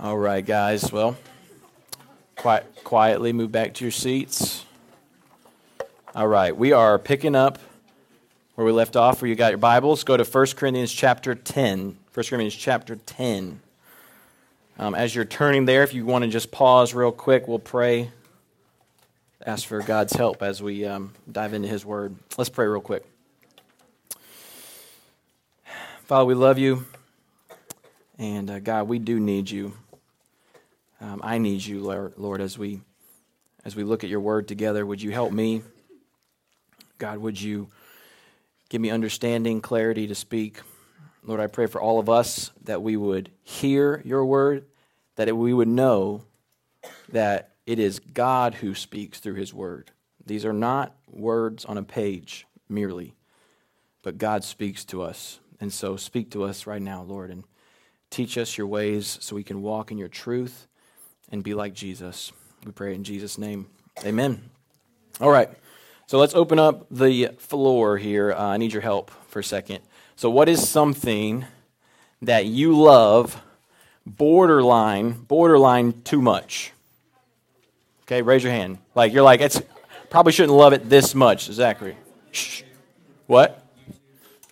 All right, guys. Well, quiet, quietly move back to your seats. All right, we are picking up where we left off. Where you got your Bibles, go to 1 Corinthians chapter 10. 1 Corinthians chapter 10. Um, as you're turning there, if you want to just pause real quick, we'll pray. Ask for God's help as we um, dive into His Word. Let's pray real quick. Father, we love you. And uh, God, we do need you. Um, I need you, Lord, Lord, as we as we look at your word together. Would you help me? God, would you give me understanding, clarity to speak? Lord, I pray for all of us that we would hear your word, that we would know that it is God who speaks through his word. These are not words on a page merely, but God speaks to us. And so speak to us right now, Lord, and teach us your ways so we can walk in your truth and be like Jesus. We pray in Jesus' name. Amen. All right. So let's open up the floor here. Uh, I need your help for a second. So, what is something that you love borderline, borderline too much? Okay, raise your hand. Like, you're like, it's probably shouldn't love it this much, Zachary. Shh. What?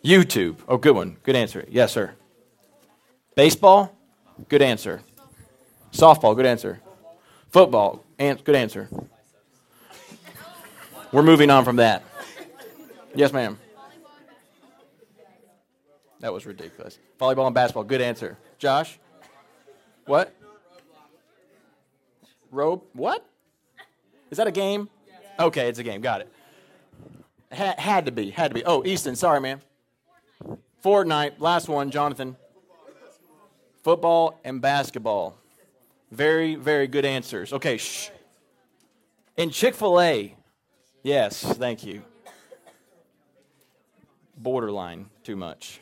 YouTube. Oh, good one. Good answer. Yes, sir. Baseball? Good answer. Softball, good answer. Football, good answer. We're moving on from that. Yes, ma'am. That was ridiculous. Volleyball and basketball, good answer. Josh? What? Rope? What? Is that a game? Okay, it's a game. Got it. Had, had to be. Had to be. Oh, Easton, sorry, man. Fortnite, last one, Jonathan. Football and basketball. Very, very good answers. Okay, shh. In Chick fil A, yes, thank you. Borderline, too much.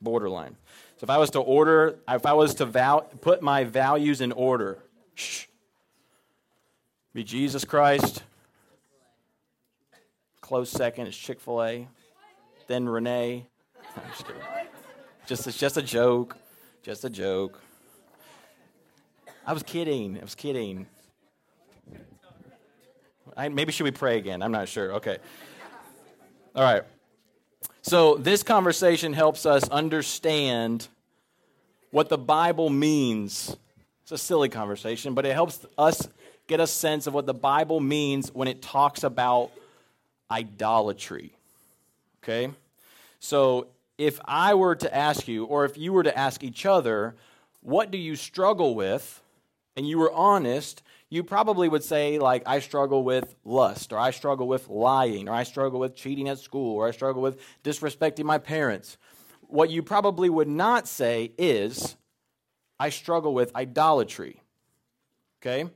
Borderline. So if I was to order, if I was to val- put my values in order, shh. Be Jesus Christ. Close second is Chick fil A. Then Renee. just, just, it's just a joke. Just a joke. I was kidding. I was kidding. I, maybe should we pray again? I'm not sure. Okay. All right. So this conversation helps us understand what the Bible means. It's a silly conversation, but it helps us get a sense of what the Bible means when it talks about idolatry. Okay? So if I were to ask you, or if you were to ask each other, what do you struggle with? And you were honest, you probably would say, like, I struggle with lust, or I struggle with lying, or I struggle with cheating at school, or I struggle with disrespecting my parents. What you probably would not say is, I struggle with idolatry. Okay?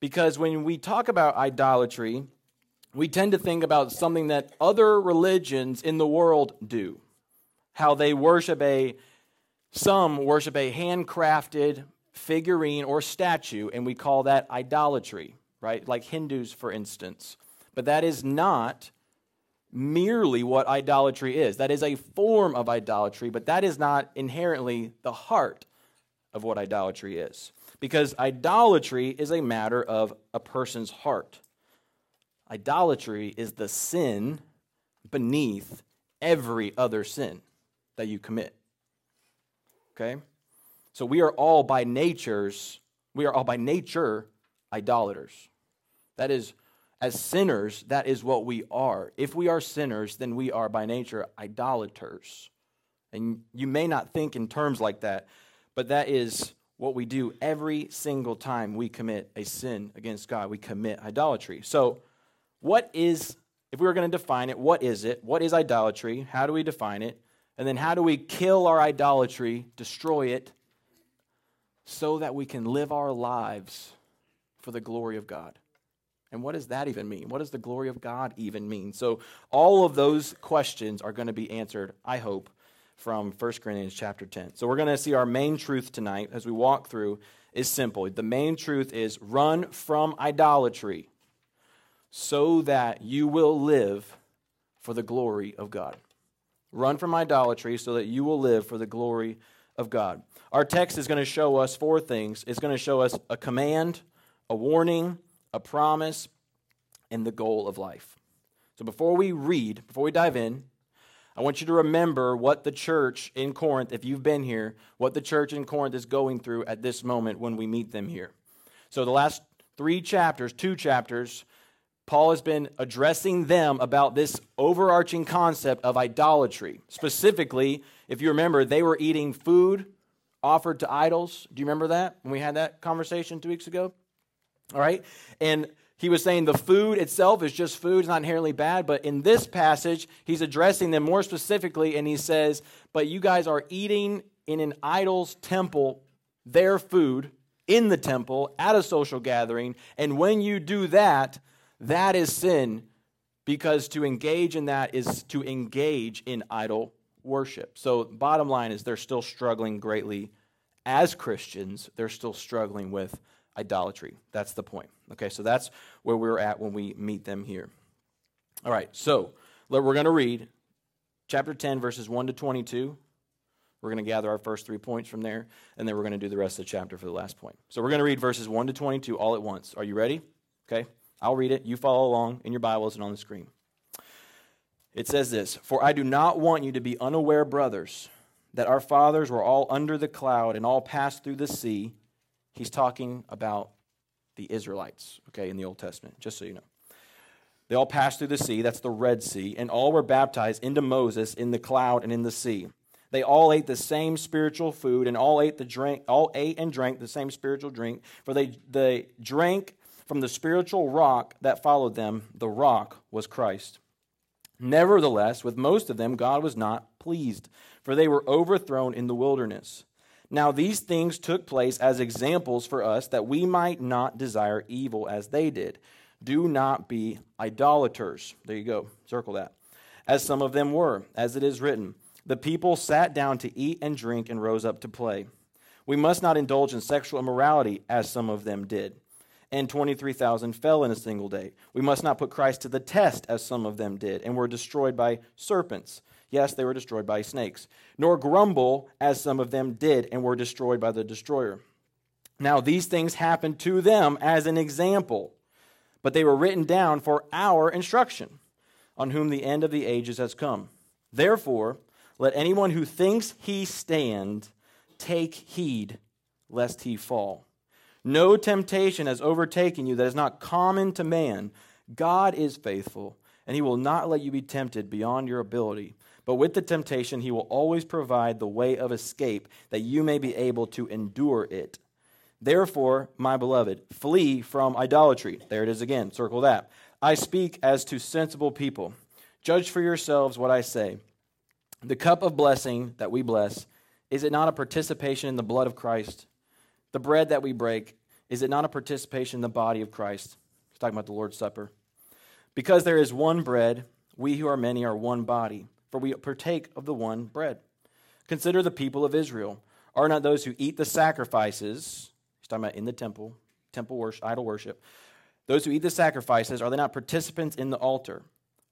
Because when we talk about idolatry, we tend to think about something that other religions in the world do. How they worship a, some worship a handcrafted figurine or statue, and we call that idolatry, right? Like Hindus, for instance. But that is not merely what idolatry is. That is a form of idolatry, but that is not inherently the heart of what idolatry is. Because idolatry is a matter of a person's heart. Idolatry is the sin beneath every other sin that you commit. Okay? So we are all by natures, we are all by nature idolaters. That is, as sinners, that is what we are. If we are sinners, then we are by nature idolaters. And you may not think in terms like that, but that is what we do every single time we commit a sin against God. We commit idolatry. So, what is, if we were going to define it, what is it? What is idolatry? How do we define it? And then, how do we kill our idolatry, destroy it, so that we can live our lives for the glory of God. And what does that even mean? What does the glory of God even mean? So, all of those questions are going to be answered, I hope, from 1 Corinthians chapter 10. So, we're going to see our main truth tonight as we walk through is simple. The main truth is run from idolatry so that you will live for the glory of God. Run from idolatry so that you will live for the glory of God. Our text is going to show us four things it's going to show us a command, a warning, a promise, and the goal of life. So before we read, before we dive in, I want you to remember what the church in Corinth, if you've been here, what the church in Corinth is going through at this moment when we meet them here. So the last three chapters, two chapters, Paul has been addressing them about this overarching concept of idolatry. Specifically, if you remember, they were eating food offered to idols. Do you remember that when we had that conversation two weeks ago? All right. And he was saying the food itself is just food, it's not inherently bad. But in this passage, he's addressing them more specifically, and he says, But you guys are eating in an idol's temple their food in the temple at a social gathering. And when you do that, that is sin because to engage in that is to engage in idol worship. So, bottom line is they're still struggling greatly as Christians, they're still struggling with idolatry. That's the point. Okay, so that's where we're at when we meet them here. All right, so we're going to read chapter 10, verses 1 to 22. We're going to gather our first three points from there, and then we're going to do the rest of the chapter for the last point. So we're going to read verses 1 to 22 all at once. Are you ready? Okay. I'll read it. You follow along in your Bibles and on the screen. It says this For I do not want you to be unaware, brothers, that our fathers were all under the cloud and all passed through the sea. He's talking about the Israelites, okay, in the Old Testament, just so you know. They all passed through the sea, that's the Red Sea, and all were baptized into Moses in the cloud and in the sea. They all ate the same spiritual food and all ate the drink all ate and drank the same spiritual drink, for they they drank from the spiritual rock that followed them, the rock was Christ. Nevertheless, with most of them, God was not pleased, for they were overthrown in the wilderness. Now, these things took place as examples for us that we might not desire evil as they did. Do not be idolaters. There you go. Circle that. As some of them were, as it is written, the people sat down to eat and drink and rose up to play. We must not indulge in sexual immorality, as some of them did and 23,000 fell in a single day. We must not put Christ to the test, as some of them did, and were destroyed by serpents. Yes, they were destroyed by snakes. Nor grumble, as some of them did, and were destroyed by the destroyer. Now, these things happened to them as an example, but they were written down for our instruction, on whom the end of the ages has come. Therefore, let anyone who thinks he stand take heed lest he fall. No temptation has overtaken you that is not common to man. God is faithful, and he will not let you be tempted beyond your ability. But with the temptation, he will always provide the way of escape that you may be able to endure it. Therefore, my beloved, flee from idolatry. There it is again. Circle that. I speak as to sensible people. Judge for yourselves what I say. The cup of blessing that we bless, is it not a participation in the blood of Christ? The bread that we break, is it not a participation in the body of Christ? He's talking about the Lord's Supper. Because there is one bread, we who are many are one body, for we partake of the one bread. Consider the people of Israel. Are not those who eat the sacrifices, he's talking about in the temple, temple worship, idol worship, those who eat the sacrifices, are they not participants in the altar?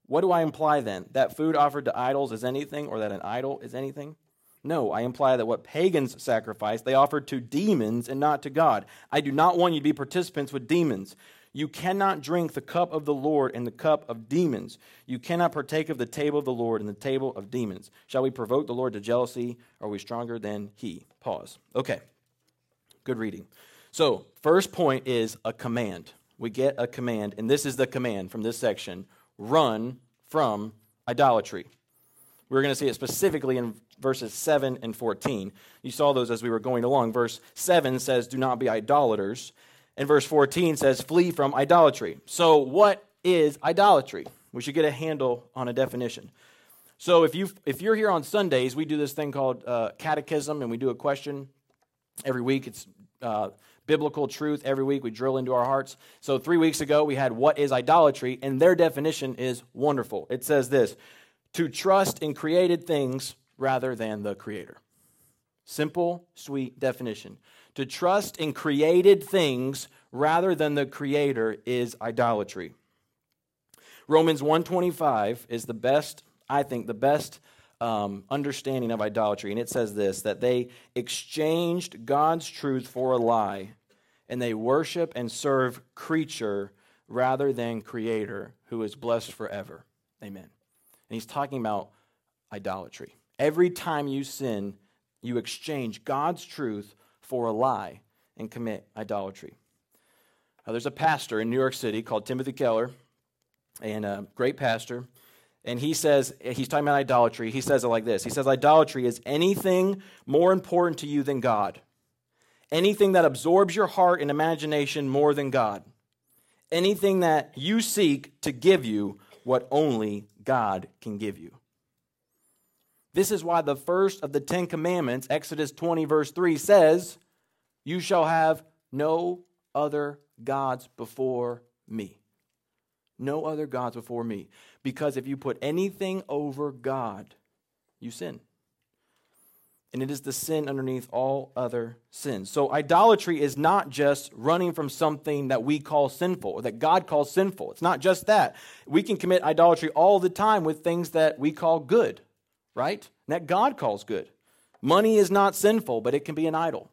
What do I imply then? That food offered to idols is anything, or that an idol is anything? No, I imply that what pagans sacrifice, they offered to demons and not to God. I do not want you to be participants with demons. You cannot drink the cup of the Lord and the cup of demons. You cannot partake of the table of the Lord and the table of demons. Shall we provoke the Lord to jealousy? Are we stronger than he? Pause. Okay. Good reading. So, first point is a command. We get a command, and this is the command from this section run from idolatry. We're going to see it specifically in verses 7 and 14. You saw those as we were going along. Verse 7 says, Do not be idolaters. And verse 14 says, Flee from idolatry. So, what is idolatry? We should get a handle on a definition. So, if, you if you're here on Sundays, we do this thing called uh, catechism, and we do a question every week. It's uh, biblical truth every week. We drill into our hearts. So, three weeks ago, we had What is idolatry? And their definition is wonderful. It says this to trust in created things rather than the Creator. Simple, sweet definition. To trust in created things rather than the Creator is idolatry. Romans 125 is the best, I think, the best um, understanding of idolatry, and it says this that they exchanged God's truth for a lie, and they worship and serve creature rather than creator who is blessed forever. Amen. And he's talking about idolatry. Every time you sin, you exchange God's truth for a lie and commit idolatry. Now, there's a pastor in New York City called Timothy Keller, and a great pastor. And he says, he's talking about idolatry. He says it like this He says, Idolatry is anything more important to you than God, anything that absorbs your heart and imagination more than God, anything that you seek to give you what only God can give you. This is why the first of the Ten Commandments, Exodus 20, verse 3, says, You shall have no other gods before me. No other gods before me. Because if you put anything over God, you sin. And it is the sin underneath all other sins. So idolatry is not just running from something that we call sinful or that God calls sinful. It's not just that. We can commit idolatry all the time with things that we call good, right? And that God calls good. Money is not sinful, but it can be an idol.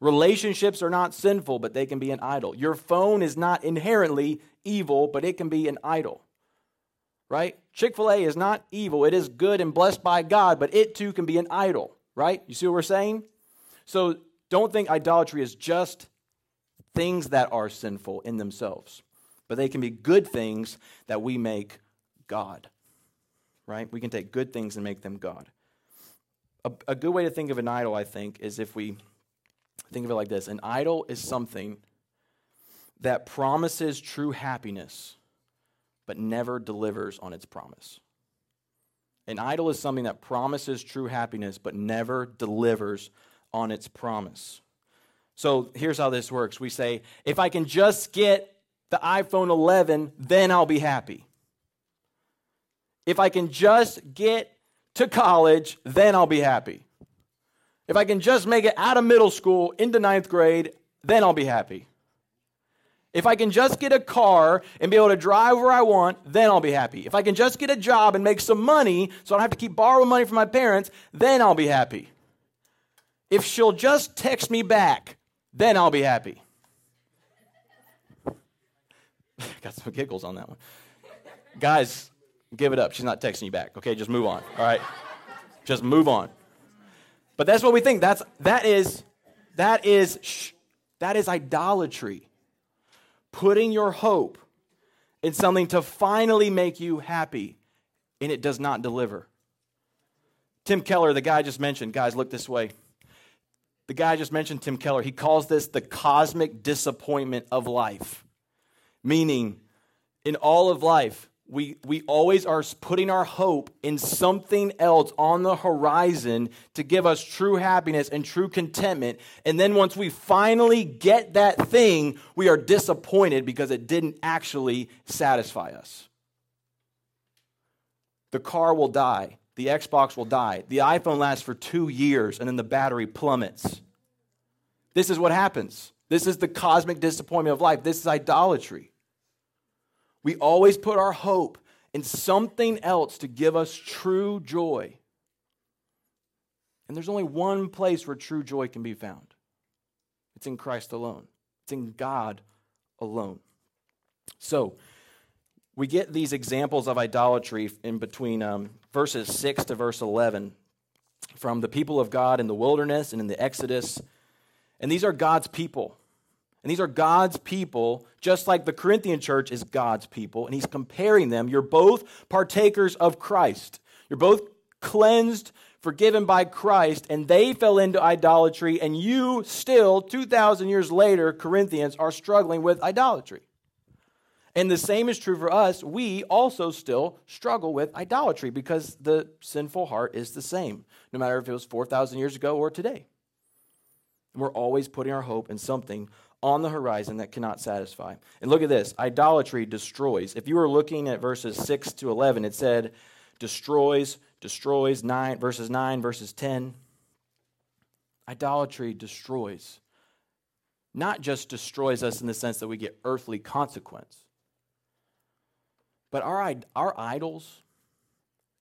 Relationships are not sinful, but they can be an idol. Your phone is not inherently evil, but it can be an idol. Right? Chick fil A is not evil. It is good and blessed by God, but it too can be an idol. Right? You see what we're saying? So don't think idolatry is just things that are sinful in themselves, but they can be good things that we make God. Right? We can take good things and make them God. A, a good way to think of an idol, I think, is if we think of it like this an idol is something that promises true happiness, but never delivers on its promise. An idol is something that promises true happiness, but never delivers on its promise. So here's how this works we say, if I can just get the iPhone 11, then I'll be happy. If I can just get to college, then I'll be happy. If I can just make it out of middle school into ninth grade, then I'll be happy. If I can just get a car and be able to drive where I want, then I'll be happy. If I can just get a job and make some money so I don't have to keep borrowing money from my parents, then I'll be happy. If she'll just text me back, then I'll be happy. Got some giggles on that one. Guys, give it up. She's not texting you back. Okay, just move on. All right? Just move on. But that's what we think. That's that is that is shh, that is idolatry putting your hope in something to finally make you happy, and it does not deliver. Tim Keller, the guy I just mentioned, guys, look this way. The guy I just mentioned, Tim Keller, he calls this the cosmic disappointment of life. Meaning, in all of life, we, we always are putting our hope in something else on the horizon to give us true happiness and true contentment. And then once we finally get that thing, we are disappointed because it didn't actually satisfy us. The car will die, the Xbox will die, the iPhone lasts for two years, and then the battery plummets. This is what happens. This is the cosmic disappointment of life. This is idolatry. We always put our hope in something else to give us true joy. And there's only one place where true joy can be found it's in Christ alone, it's in God alone. So, we get these examples of idolatry in between um, verses 6 to verse 11 from the people of God in the wilderness and in the Exodus. And these are God's people. And these are God's people, just like the Corinthian church is God's people. And he's comparing them. You're both partakers of Christ. You're both cleansed, forgiven by Christ, and they fell into idolatry. And you still, 2,000 years later, Corinthians, are struggling with idolatry. And the same is true for us. We also still struggle with idolatry because the sinful heart is the same, no matter if it was 4,000 years ago or today. And we're always putting our hope in something on the horizon that cannot satisfy. And look at this idolatry destroys. If you were looking at verses 6 to 11, it said destroys, destroys, 9, verses 9, verses 10. Idolatry destroys. Not just destroys us in the sense that we get earthly consequence, but our, our idols,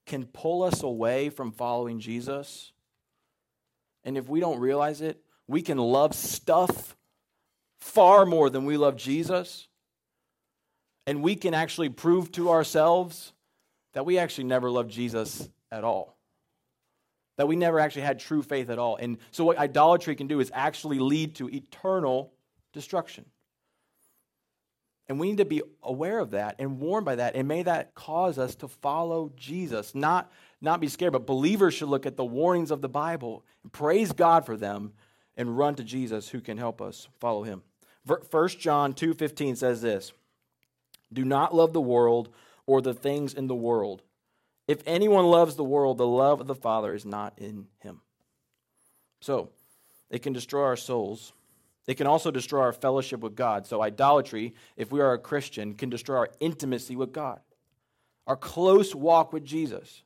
can pull us away from following Jesus. And if we don't realize it, we can love stuff far more than we love Jesus. And we can actually prove to ourselves that we actually never loved Jesus at all. That we never actually had true faith at all. And so, what idolatry can do is actually lead to eternal destruction. And we need to be aware of that and warned by that. And may that cause us to follow Jesus, not, not be scared, but believers should look at the warnings of the Bible and praise God for them and run to Jesus who can help us follow him. 1 John 2:15 says this, "Do not love the world or the things in the world. If anyone loves the world, the love of the Father is not in him." So, it can destroy our souls it can also destroy our fellowship with God. So, idolatry, if we are a Christian, can destroy our intimacy with God, our close walk with Jesus.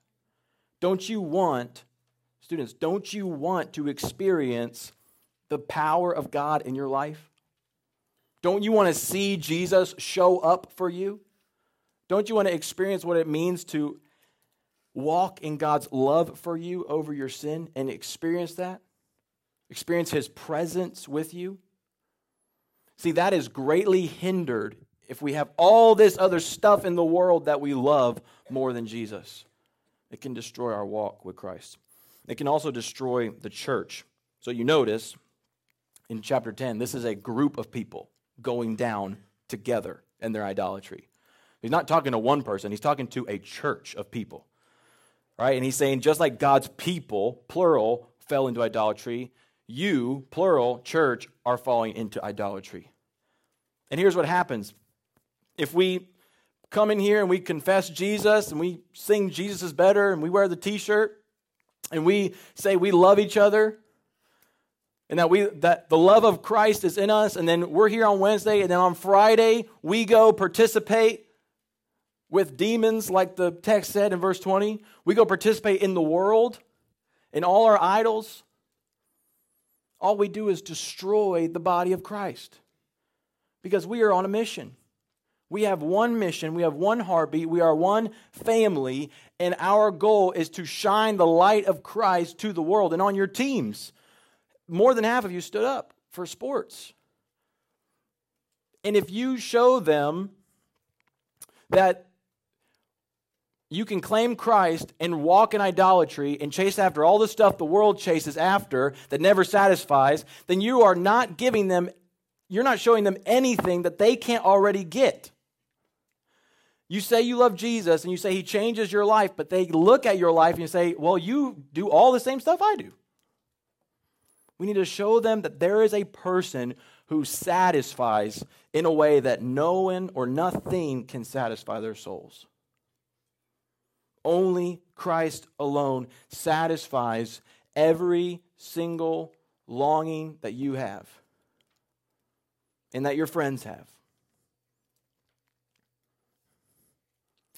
Don't you want, students, don't you want to experience the power of God in your life? Don't you want to see Jesus show up for you? Don't you want to experience what it means to walk in God's love for you over your sin and experience that? Experience His presence with you? See, that is greatly hindered if we have all this other stuff in the world that we love more than Jesus. It can destroy our walk with Christ. It can also destroy the church. So you notice in chapter 10, this is a group of people going down together in their idolatry. He's not talking to one person, he's talking to a church of people. Right? And he's saying, just like God's people, plural, fell into idolatry, you, plural, church, are falling into idolatry. And here's what happens if we come in here and we confess Jesus and we sing Jesus is better and we wear the t shirt and we say we love each other and that we that the love of Christ is in us and then we're here on Wednesday and then on Friday we go participate with demons like the text said in verse 20 we go participate in the world in all our idols all we do is destroy the body of Christ because we are on a mission. We have one mission, we have one heartbeat, we are one family, and our goal is to shine the light of Christ to the world. And on your teams, more than half of you stood up for sports. And if you show them that you can claim Christ and walk in idolatry and chase after all the stuff the world chases after that never satisfies, then you are not giving them, you're not showing them anything that they can't already get. You say you love Jesus and you say he changes your life, but they look at your life and you say, well, you do all the same stuff I do. We need to show them that there is a person who satisfies in a way that no one or nothing can satisfy their souls. Only Christ alone satisfies every single longing that you have and that your friends have.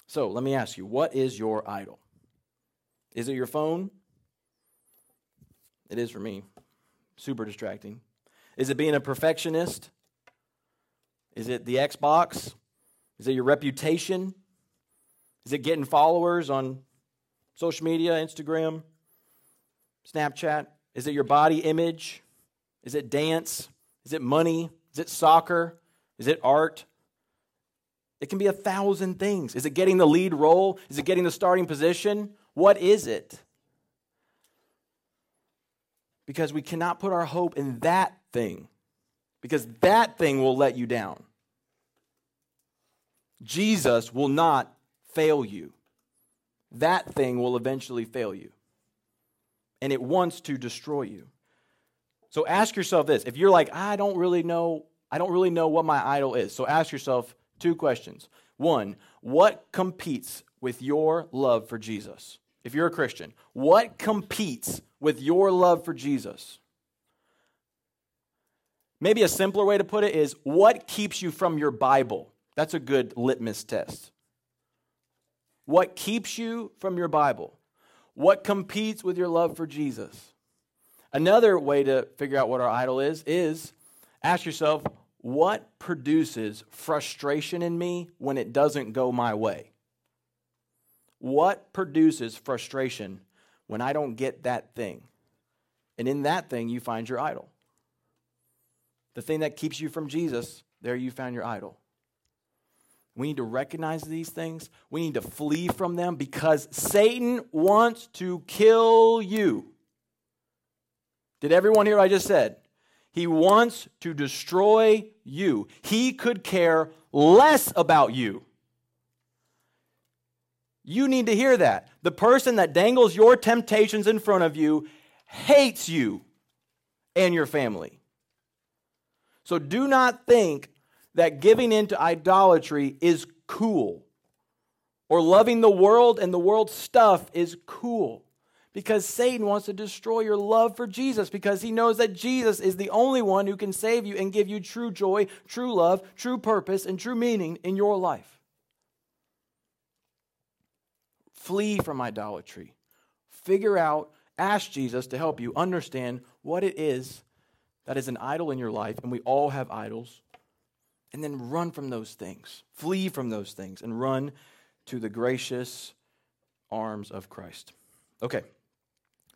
So let me ask you what is your idol? Is it your phone? It is for me. Super distracting. Is it being a perfectionist? Is it the Xbox? Is it your reputation? Is it getting followers on social media, Instagram, Snapchat? Is it your body image? Is it dance? Is it money? Is it soccer? Is it art? It can be a thousand things. Is it getting the lead role? Is it getting the starting position? What is it? Because we cannot put our hope in that thing, because that thing will let you down. Jesus will not fail you. That thing will eventually fail you. And it wants to destroy you. So ask yourself this. If you're like, I don't really know, I don't really know what my idol is. So ask yourself two questions. One, what competes with your love for Jesus? If you're a Christian, what competes with your love for Jesus? Maybe a simpler way to put it is what keeps you from your Bible? That's a good litmus test. What keeps you from your Bible? What competes with your love for Jesus? Another way to figure out what our idol is is ask yourself, what produces frustration in me when it doesn't go my way? What produces frustration when I don't get that thing? And in that thing, you find your idol. The thing that keeps you from Jesus, there you found your idol. We need to recognize these things. We need to flee from them because Satan wants to kill you. Did everyone hear what I just said? He wants to destroy you. He could care less about you. You need to hear that. The person that dangles your temptations in front of you hates you and your family. So do not think that giving into idolatry is cool or loving the world and the world's stuff is cool because Satan wants to destroy your love for Jesus because he knows that Jesus is the only one who can save you and give you true joy, true love, true purpose, and true meaning in your life. Flee from idolatry. Figure out, ask Jesus to help you understand what it is that is an idol in your life, and we all have idols and then run from those things. Flee from those things and run to the gracious arms of Christ. Okay,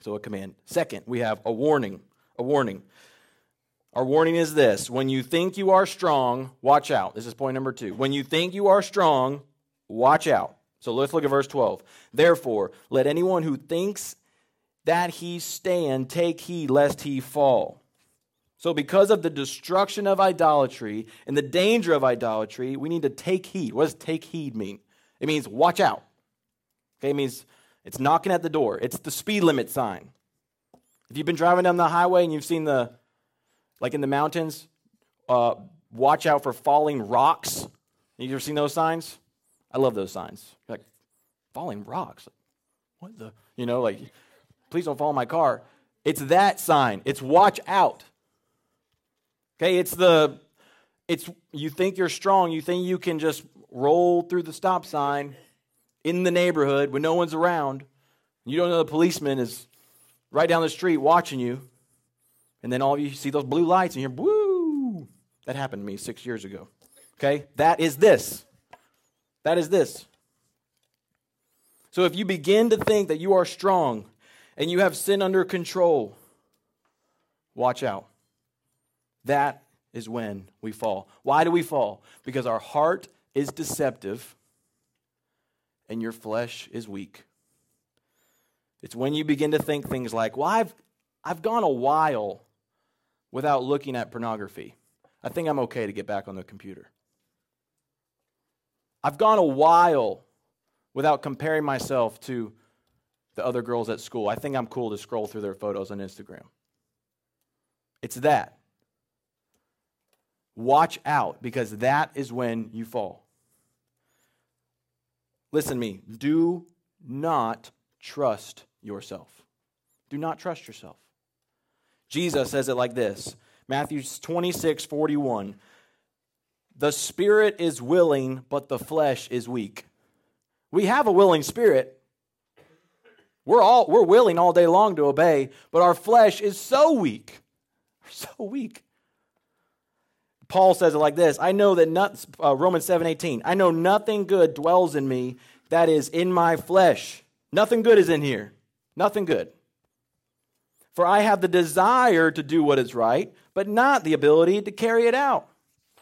so a command. Second, we have a warning. A warning. Our warning is this when you think you are strong, watch out. This is point number two. When you think you are strong, watch out. So let's look at verse 12. Therefore, let anyone who thinks that he stand take heed lest he fall. So, because of the destruction of idolatry and the danger of idolatry, we need to take heed. What does take heed mean? It means watch out. Okay, it means it's knocking at the door, it's the speed limit sign. If you've been driving down the highway and you've seen the, like in the mountains, uh, watch out for falling rocks. You ever seen those signs? I love those signs. Like, falling rocks. What the? You know, like, please don't fall in my car. It's that sign. It's watch out. Okay, it's the it's you think you're strong, you think you can just roll through the stop sign in the neighborhood when no one's around. You don't know the policeman is right down the street watching you. And then all of you see those blue lights and you're woo. That happened to me 6 years ago. Okay? That is this. That is this. So if you begin to think that you are strong and you have sin under control, watch out. That is when we fall. Why do we fall? Because our heart is deceptive and your flesh is weak. It's when you begin to think things like, well, I've, I've gone a while without looking at pornography. I think I'm okay to get back on the computer. I've gone a while without comparing myself to the other girls at school. I think I'm cool to scroll through their photos on Instagram. It's that. Watch out because that is when you fall. Listen to me. Do not trust yourself. Do not trust yourself. Jesus says it like this Matthew 26, 41. The spirit is willing, but the flesh is weak. We have a willing spirit. We're all we're willing all day long to obey, but our flesh is so weak. So weak. Paul says it like this I know that not, uh, Romans 7 18, I know nothing good dwells in me that is in my flesh. Nothing good is in here. Nothing good. For I have the desire to do what is right, but not the ability to carry it out.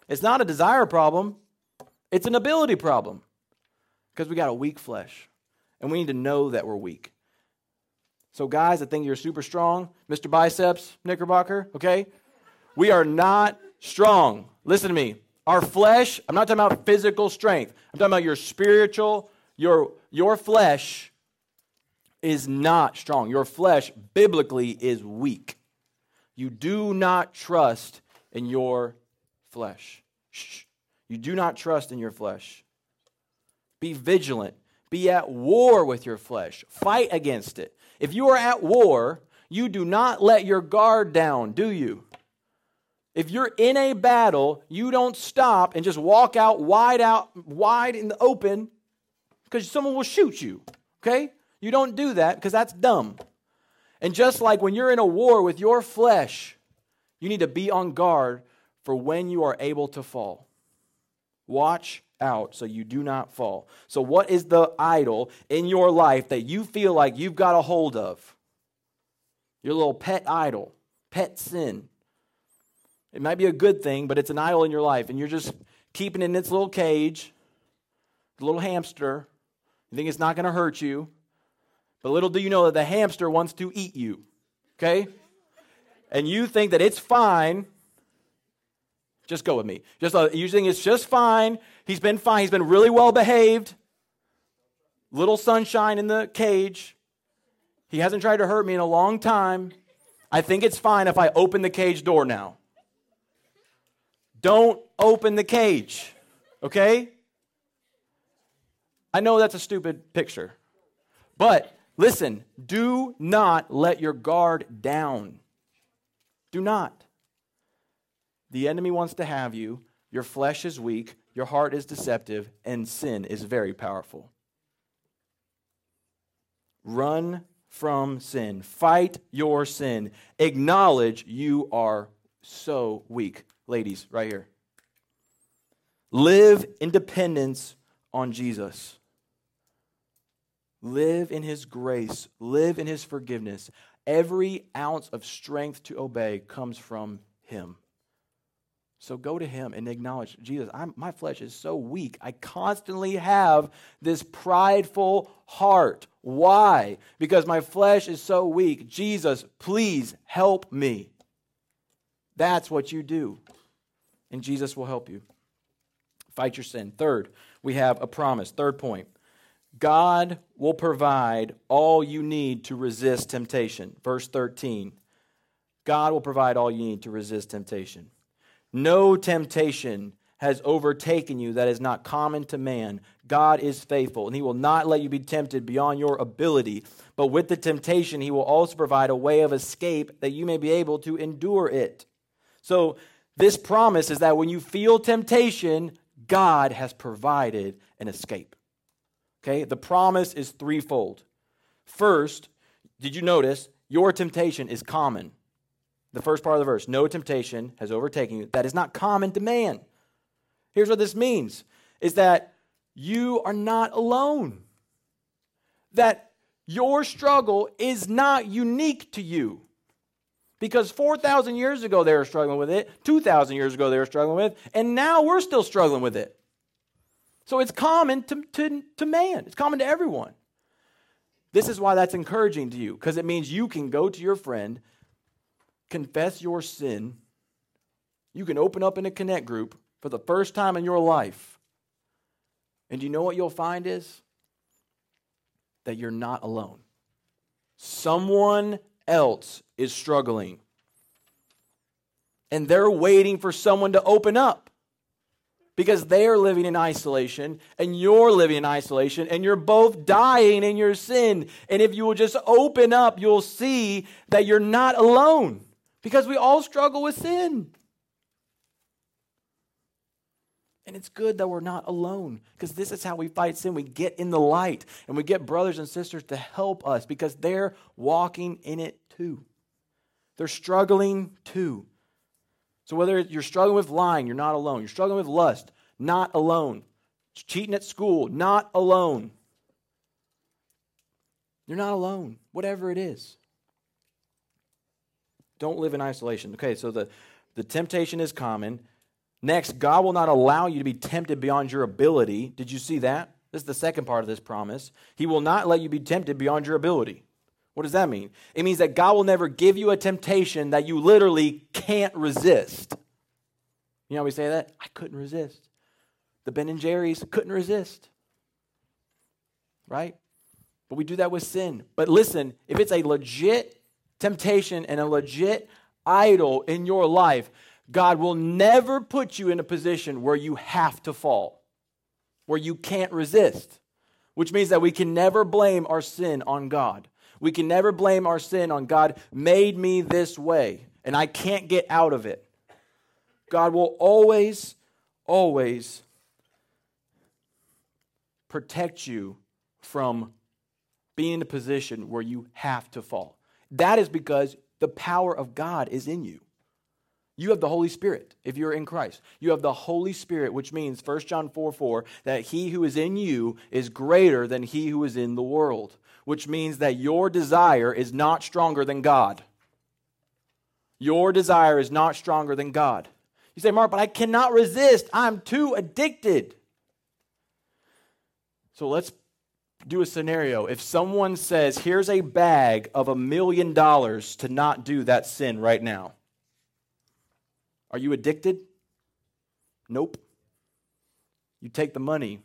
It's not a desire problem, it's an ability problem. Because we got a weak flesh, and we need to know that we're weak. So, guys, I think you're super strong. Mr. Biceps, Knickerbocker, okay? We are not strong. Listen to me. Our flesh, I'm not talking about physical strength. I'm talking about your spiritual, your, your flesh is not strong. Your flesh, biblically, is weak. You do not trust in your flesh. Shh. You do not trust in your flesh. Be vigilant. Be at war with your flesh. Fight against it. If you are at war, you do not let your guard down, do you? If you're in a battle, you don't stop and just walk out wide out, wide in the open, because someone will shoot you. Okay? You don't do that because that's dumb. And just like when you're in a war with your flesh, you need to be on guard for when you are able to fall. Watch out so you do not fall. So, what is the idol in your life that you feel like you've got a hold of? Your little pet idol, pet sin. It might be a good thing, but it's an idol in your life, and you're just keeping it in its little cage, the little hamster. You think it's not going to hurt you, but little do you know that the hamster wants to eat you, okay? And you think that it's fine. Just go with me. Just uh, you think it's just fine. He's been fine. He's been really well behaved. Little sunshine in the cage. He hasn't tried to hurt me in a long time. I think it's fine if I open the cage door now. Don't open the cage, okay? I know that's a stupid picture, but listen, do not let your guard down. Do not. The enemy wants to have you. Your flesh is weak, your heart is deceptive, and sin is very powerful. Run from sin. Fight your sin. Acknowledge you are so weak. Ladies, right here. Live in dependence on Jesus. Live in his grace. Live in his forgiveness. Every ounce of strength to obey comes from him. So go to him and acknowledge Jesus, I'm, my flesh is so weak. I constantly have this prideful heart. Why? Because my flesh is so weak. Jesus, please help me. That's what you do. And Jesus will help you. Fight your sin. Third, we have a promise. Third point God will provide all you need to resist temptation. Verse 13 God will provide all you need to resist temptation. No temptation has overtaken you that is not common to man. God is faithful, and he will not let you be tempted beyond your ability. But with the temptation, he will also provide a way of escape that you may be able to endure it. So, this promise is that when you feel temptation, God has provided an escape. Okay, the promise is threefold. First, did you notice your temptation is common? The first part of the verse no temptation has overtaken you. That is not common to man. Here's what this means is that you are not alone. That your struggle is not unique to you. Because 4,000 years ago they were struggling with it, 2,000 years ago they were struggling with it, and now we're still struggling with it. So it's common to, to, to man, it's common to everyone. This is why that's encouraging to you, because it means you can go to your friend confess your sin, you can open up in a connect group for the first time in your life. And you know what you'll find is that you're not alone. Someone else is struggling. And they're waiting for someone to open up because they're living in isolation and you're living in isolation and you're both dying in your sin. And if you will just open up, you'll see that you're not alone because we all struggle with sin. And it's good that we're not alone because this is how we fight sin. We get in the light and we get brothers and sisters to help us because they're walking in it too. They're struggling too. So, whether you're struggling with lying, you're not alone. You're struggling with lust, not alone. Cheating at school, not alone. You're not alone, whatever it is. Don't live in isolation. Okay, so the, the temptation is common. Next, God will not allow you to be tempted beyond your ability. Did you see that? This is the second part of this promise. He will not let you be tempted beyond your ability. What does that mean? It means that God will never give you a temptation that you literally can't resist. You know we say that? I couldn't resist. The Ben and Jerry's couldn't resist. Right? But we do that with sin. But listen, if it's a legit temptation and a legit idol in your life, God will never put you in a position where you have to fall, where you can't resist, which means that we can never blame our sin on God. We can never blame our sin on God made me this way and I can't get out of it. God will always, always protect you from being in a position where you have to fall. That is because the power of God is in you. You have the Holy Spirit if you're in Christ. You have the Holy Spirit, which means 1 John 4 4, that he who is in you is greater than he who is in the world, which means that your desire is not stronger than God. Your desire is not stronger than God. You say, Mark, but I cannot resist. I'm too addicted. So let's do a scenario. If someone says, here's a bag of a million dollars to not do that sin right now, are you addicted? Nope. You take the money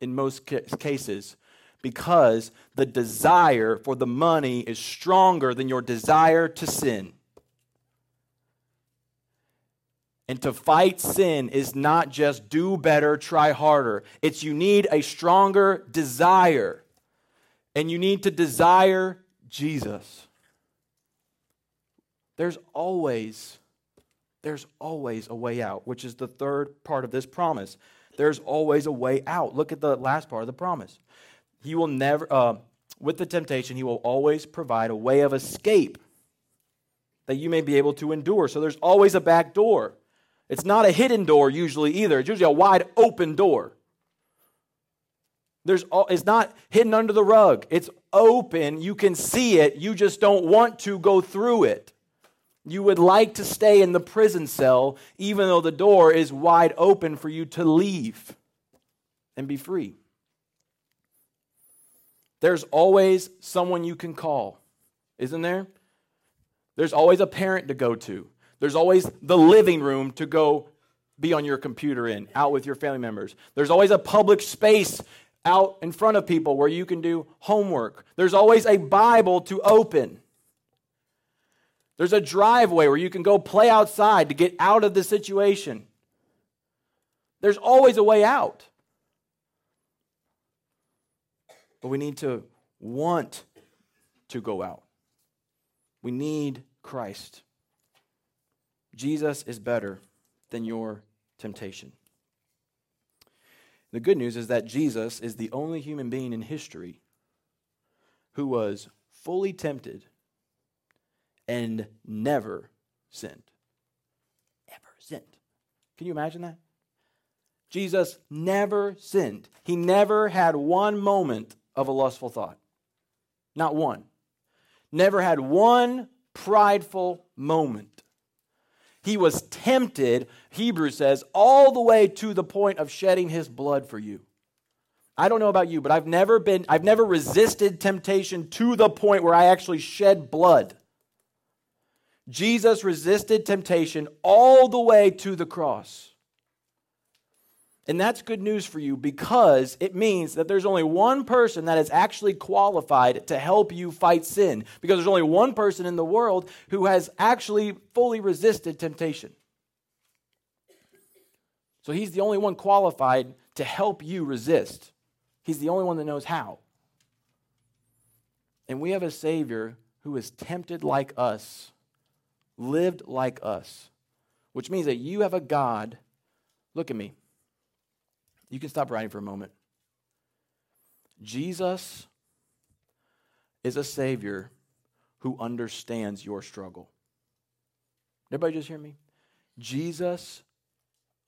in most cases because the desire for the money is stronger than your desire to sin. And to fight sin is not just do better, try harder. It's you need a stronger desire. And you need to desire Jesus. There's always there's always a way out, which is the third part of this promise. There's always a way out. Look at the last part of the promise. He will never uh, with the temptation, he will always provide a way of escape that you may be able to endure. So there's always a back door. It's not a hidden door usually either. It's usually a wide open door. There's all, it's not hidden under the rug. It's open. You can see it. You just don't want to go through it. You would like to stay in the prison cell even though the door is wide open for you to leave and be free. There's always someone you can call, isn't there? There's always a parent to go to. There's always the living room to go be on your computer in, out with your family members. There's always a public space out in front of people where you can do homework. There's always a Bible to open. There's a driveway where you can go play outside to get out of the situation. There's always a way out. But we need to want to go out. We need Christ. Jesus is better than your temptation. The good news is that Jesus is the only human being in history who was fully tempted and never sinned. Ever sinned. Can you imagine that? Jesus never sinned. He never had one moment of a lustful thought. Not one. Never had one prideful moment. He was tempted, Hebrews says, all the way to the point of shedding his blood for you. I don't know about you, but I've never been I've never resisted temptation to the point where I actually shed blood. Jesus resisted temptation all the way to the cross. And that's good news for you because it means that there's only one person that is actually qualified to help you fight sin. Because there's only one person in the world who has actually fully resisted temptation. So he's the only one qualified to help you resist. He's the only one that knows how. And we have a Savior who is tempted like us, lived like us, which means that you have a God. Look at me. You can stop writing for a moment. Jesus is a Savior who understands your struggle. Everybody just hear me? Jesus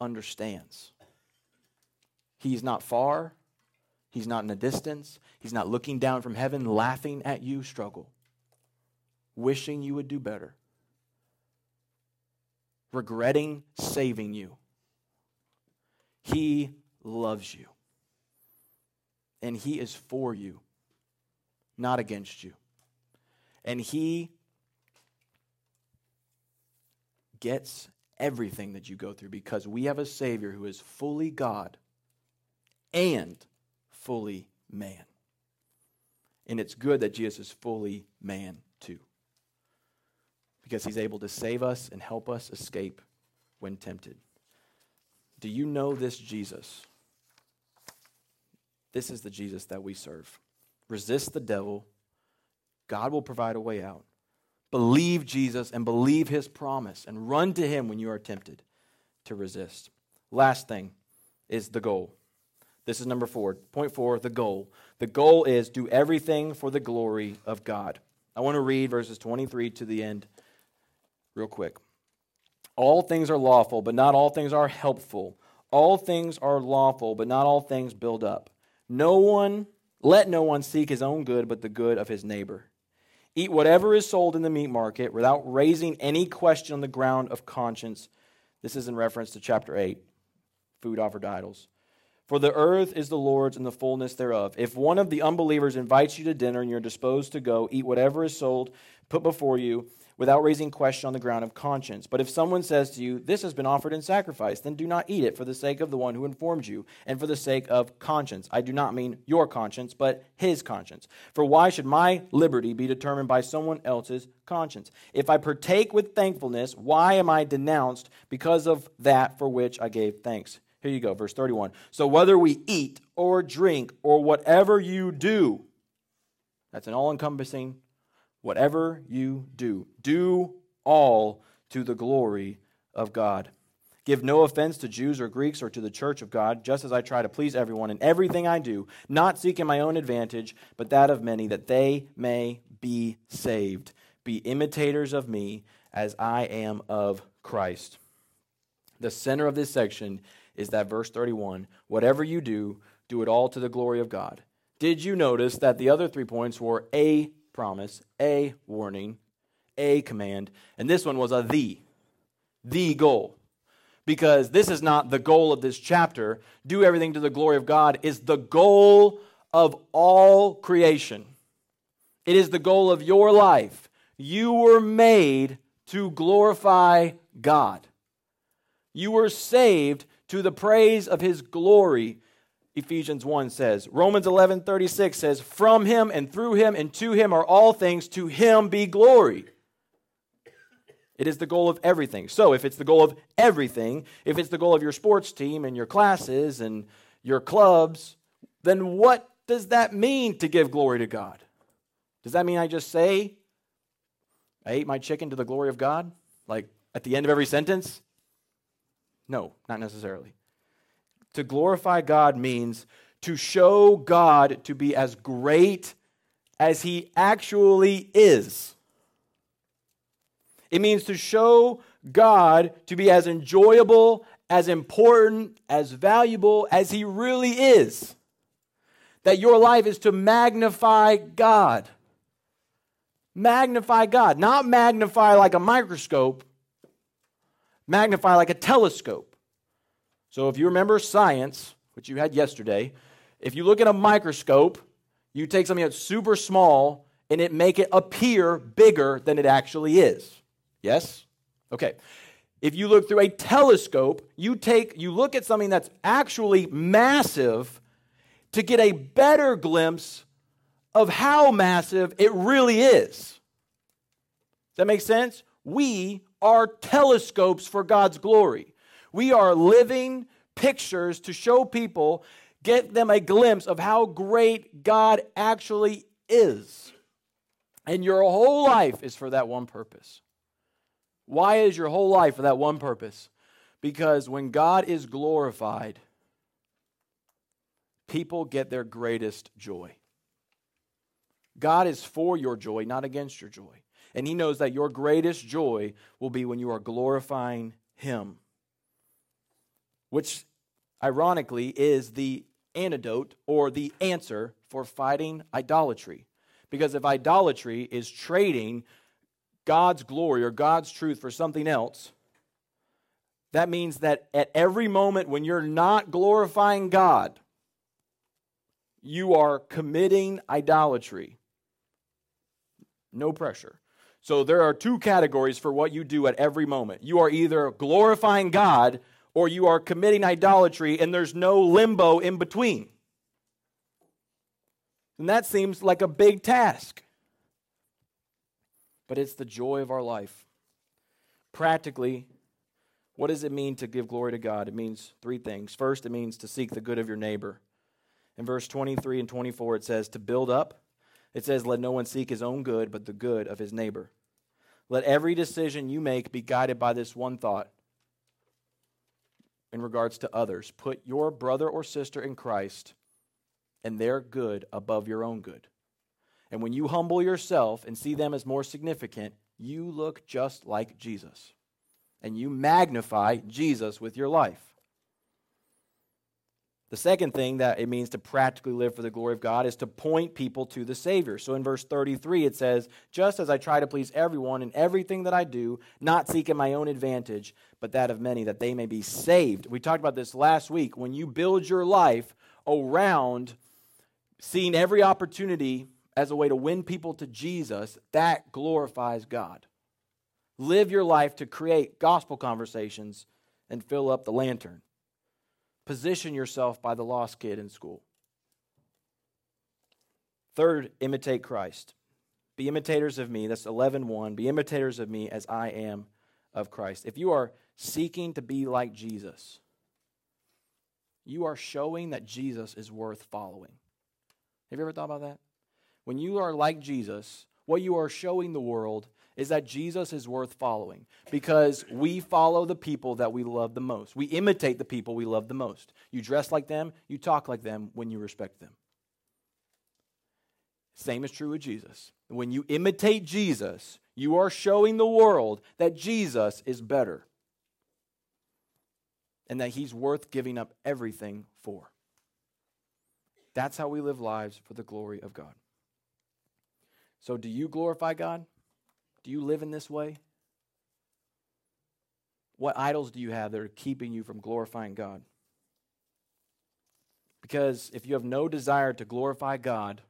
understands. He's not far. He's not in a distance. He's not looking down from heaven, laughing at you struggle, wishing you would do better, regretting saving you. He loves you. And He is for you, not against you. And He gets everything that you go through because we have a Savior who is fully God and fully man. And it's good that Jesus is fully man too. Because he's able to save us and help us escape when tempted. Do you know this Jesus? This is the Jesus that we serve. Resist the devil, God will provide a way out. Believe Jesus and believe his promise and run to him when you are tempted to resist. Last thing is the goal. This is number four. Point four the goal. The goal is do everything for the glory of God. I want to read verses 23 to the end real quick. All things are lawful, but not all things are helpful. All things are lawful, but not all things build up. No one, let no one seek his own good, but the good of his neighbor. Eat whatever is sold in the meat market without raising any question on the ground of conscience. This is in reference to chapter 8, food offered to idols. For the earth is the Lord's and the fullness thereof. If one of the unbelievers invites you to dinner and you're disposed to go, eat whatever is sold, put before you without raising question on the ground of conscience. But if someone says to you, This has been offered in sacrifice, then do not eat it for the sake of the one who informed you, and for the sake of conscience. I do not mean your conscience, but his conscience. For why should my liberty be determined by someone else's conscience? If I partake with thankfulness, why am I denounced because of that for which I gave thanks? Here you go, verse 31. So whether we eat or drink or whatever you do, that's an all encompassing Whatever you do, do all to the glory of God. Give no offense to Jews or Greeks or to the church of God, just as I try to please everyone in everything I do, not seeking my own advantage, but that of many, that they may be saved. Be imitators of me as I am of Christ. The center of this section is that verse 31 whatever you do, do it all to the glory of God. Did you notice that the other three points were a promise, a warning, a command, and this one was a the, the goal. Because this is not the goal of this chapter. Do everything to the glory of God is the goal of all creation. It is the goal of your life. You were made to glorify God. You were saved to the praise of his glory Ephesians 1 says. Romans 11 36 says, From him and through him and to him are all things, to him be glory. It is the goal of everything. So, if it's the goal of everything, if it's the goal of your sports team and your classes and your clubs, then what does that mean to give glory to God? Does that mean I just say, I ate my chicken to the glory of God? Like at the end of every sentence? No, not necessarily. To glorify God means to show God to be as great as he actually is. It means to show God to be as enjoyable, as important, as valuable as he really is. That your life is to magnify God. Magnify God, not magnify like a microscope, magnify like a telescope. So if you remember science, which you had yesterday, if you look at a microscope, you take something that's super small and it make it appear bigger than it actually is. Yes? Okay. If you look through a telescope, you take you look at something that's actually massive to get a better glimpse of how massive it really is. Does that make sense? We are telescopes for God's glory. We are living pictures to show people, get them a glimpse of how great God actually is. And your whole life is for that one purpose. Why is your whole life for that one purpose? Because when God is glorified, people get their greatest joy. God is for your joy, not against your joy. And He knows that your greatest joy will be when you are glorifying Him which ironically is the antidote or the answer for fighting idolatry. Because if idolatry is trading God's glory or God's truth for something else, that means that at every moment when you're not glorifying God, you are committing idolatry. No pressure. So there are two categories for what you do at every moment. You are either glorifying God or you are committing idolatry and there's no limbo in between. And that seems like a big task. But it's the joy of our life. Practically, what does it mean to give glory to God? It means three things. First, it means to seek the good of your neighbor. In verse 23 and 24, it says, To build up, it says, Let no one seek his own good, but the good of his neighbor. Let every decision you make be guided by this one thought in regards to others. Put your brother or sister in Christ and their good above your own good. And when you humble yourself and see them as more significant, you look just like Jesus. and you magnify Jesus with your life. The second thing that it means to practically live for the glory of God is to point people to the Savior. So in verse 33, it says, Just as I try to please everyone in everything that I do, not seeking my own advantage, but that of many, that they may be saved. We talked about this last week. When you build your life around seeing every opportunity as a way to win people to Jesus, that glorifies God. Live your life to create gospel conversations and fill up the lantern. Position yourself by the lost kid in school. Third, imitate Christ. Be imitators of me. That's 11:1. Be imitators of me as I am of Christ. If you are seeking to be like Jesus, you are showing that Jesus is worth following. Have you ever thought about that? When you are like Jesus, what you are showing the world is that Jesus is worth following because we follow the people that we love the most. We imitate the people we love the most. You dress like them, you talk like them when you respect them. Same is true with Jesus. When you imitate Jesus, you are showing the world that Jesus is better and that he's worth giving up everything for. That's how we live lives for the glory of God. So, do you glorify God? Do you live in this way? What idols do you have that are keeping you from glorifying God? Because if you have no desire to glorify God,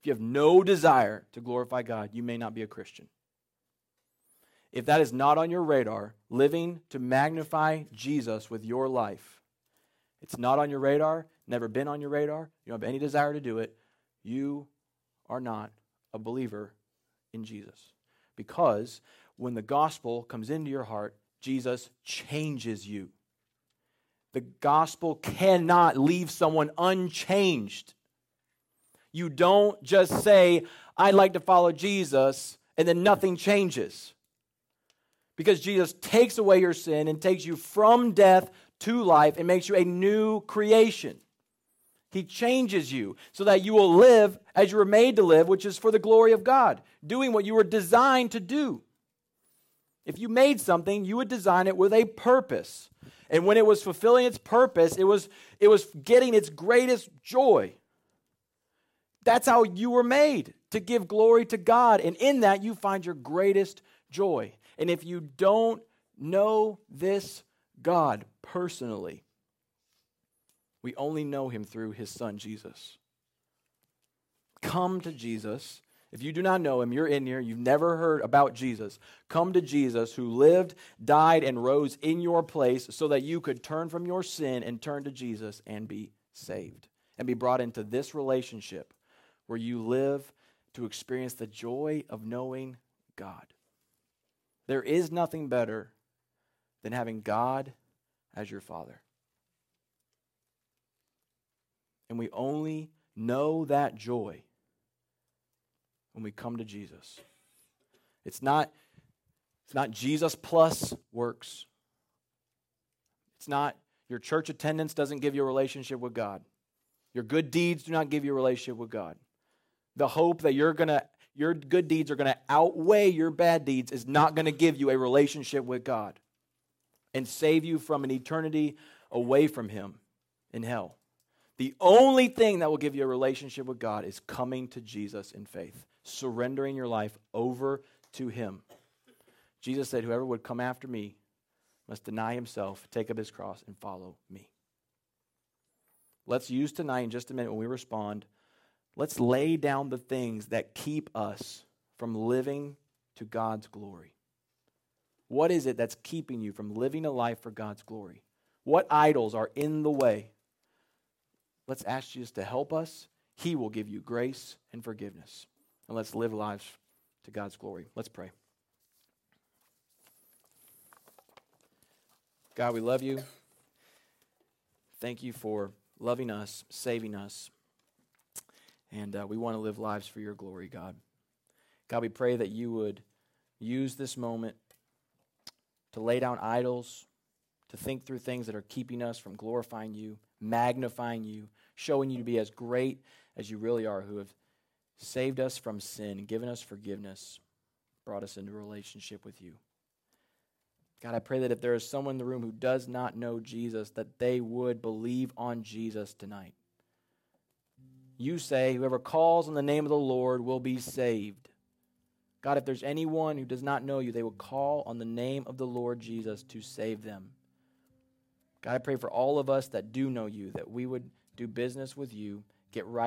if you have no desire to glorify God, you may not be a Christian. If that is not on your radar, living to magnify Jesus with your life, it's not on your radar, never been on your radar, you don't have any desire to do it, you are not a believer in Jesus. Because when the gospel comes into your heart, Jesus changes you. The gospel cannot leave someone unchanged. You don't just say, I'd like to follow Jesus, and then nothing changes. Because Jesus takes away your sin and takes you from death to life and makes you a new creation. He changes you so that you will live as you were made to live, which is for the glory of God, doing what you were designed to do. If you made something, you would design it with a purpose. And when it was fulfilling its purpose, it was, it was getting its greatest joy. That's how you were made, to give glory to God. And in that, you find your greatest joy. And if you don't know this God personally, we only know him through his son, Jesus. Come to Jesus. If you do not know him, you're in here, you've never heard about Jesus. Come to Jesus who lived, died, and rose in your place so that you could turn from your sin and turn to Jesus and be saved and be brought into this relationship where you live to experience the joy of knowing God. There is nothing better than having God as your Father. And we only know that joy when we come to Jesus. It's not, it's not Jesus plus works. It's not your church attendance doesn't give you a relationship with God. Your good deeds do not give you a relationship with God. The hope that you're to your good deeds are going to outweigh your bad deeds is not going to give you a relationship with God and save you from an eternity away from him in hell. The only thing that will give you a relationship with God is coming to Jesus in faith, surrendering your life over to Him. Jesus said, Whoever would come after me must deny himself, take up his cross, and follow me. Let's use tonight, in just a minute, when we respond, let's lay down the things that keep us from living to God's glory. What is it that's keeping you from living a life for God's glory? What idols are in the way? Let's ask Jesus to help us. He will give you grace and forgiveness. And let's live lives to God's glory. Let's pray. God, we love you. Thank you for loving us, saving us. And uh, we want to live lives for your glory, God. God, we pray that you would use this moment to lay down idols, to think through things that are keeping us from glorifying you, magnifying you, showing you to be as great as you really are, who have saved us from sin, given us forgiveness, brought us into a relationship with you. God, I pray that if there is someone in the room who does not know Jesus, that they would believe on Jesus tonight. You say, whoever calls on the name of the Lord will be saved. God, if there's anyone who does not know you, they will call on the name of the Lord Jesus to save them. God, I pray for all of us that do know you, that we would do business with you, get right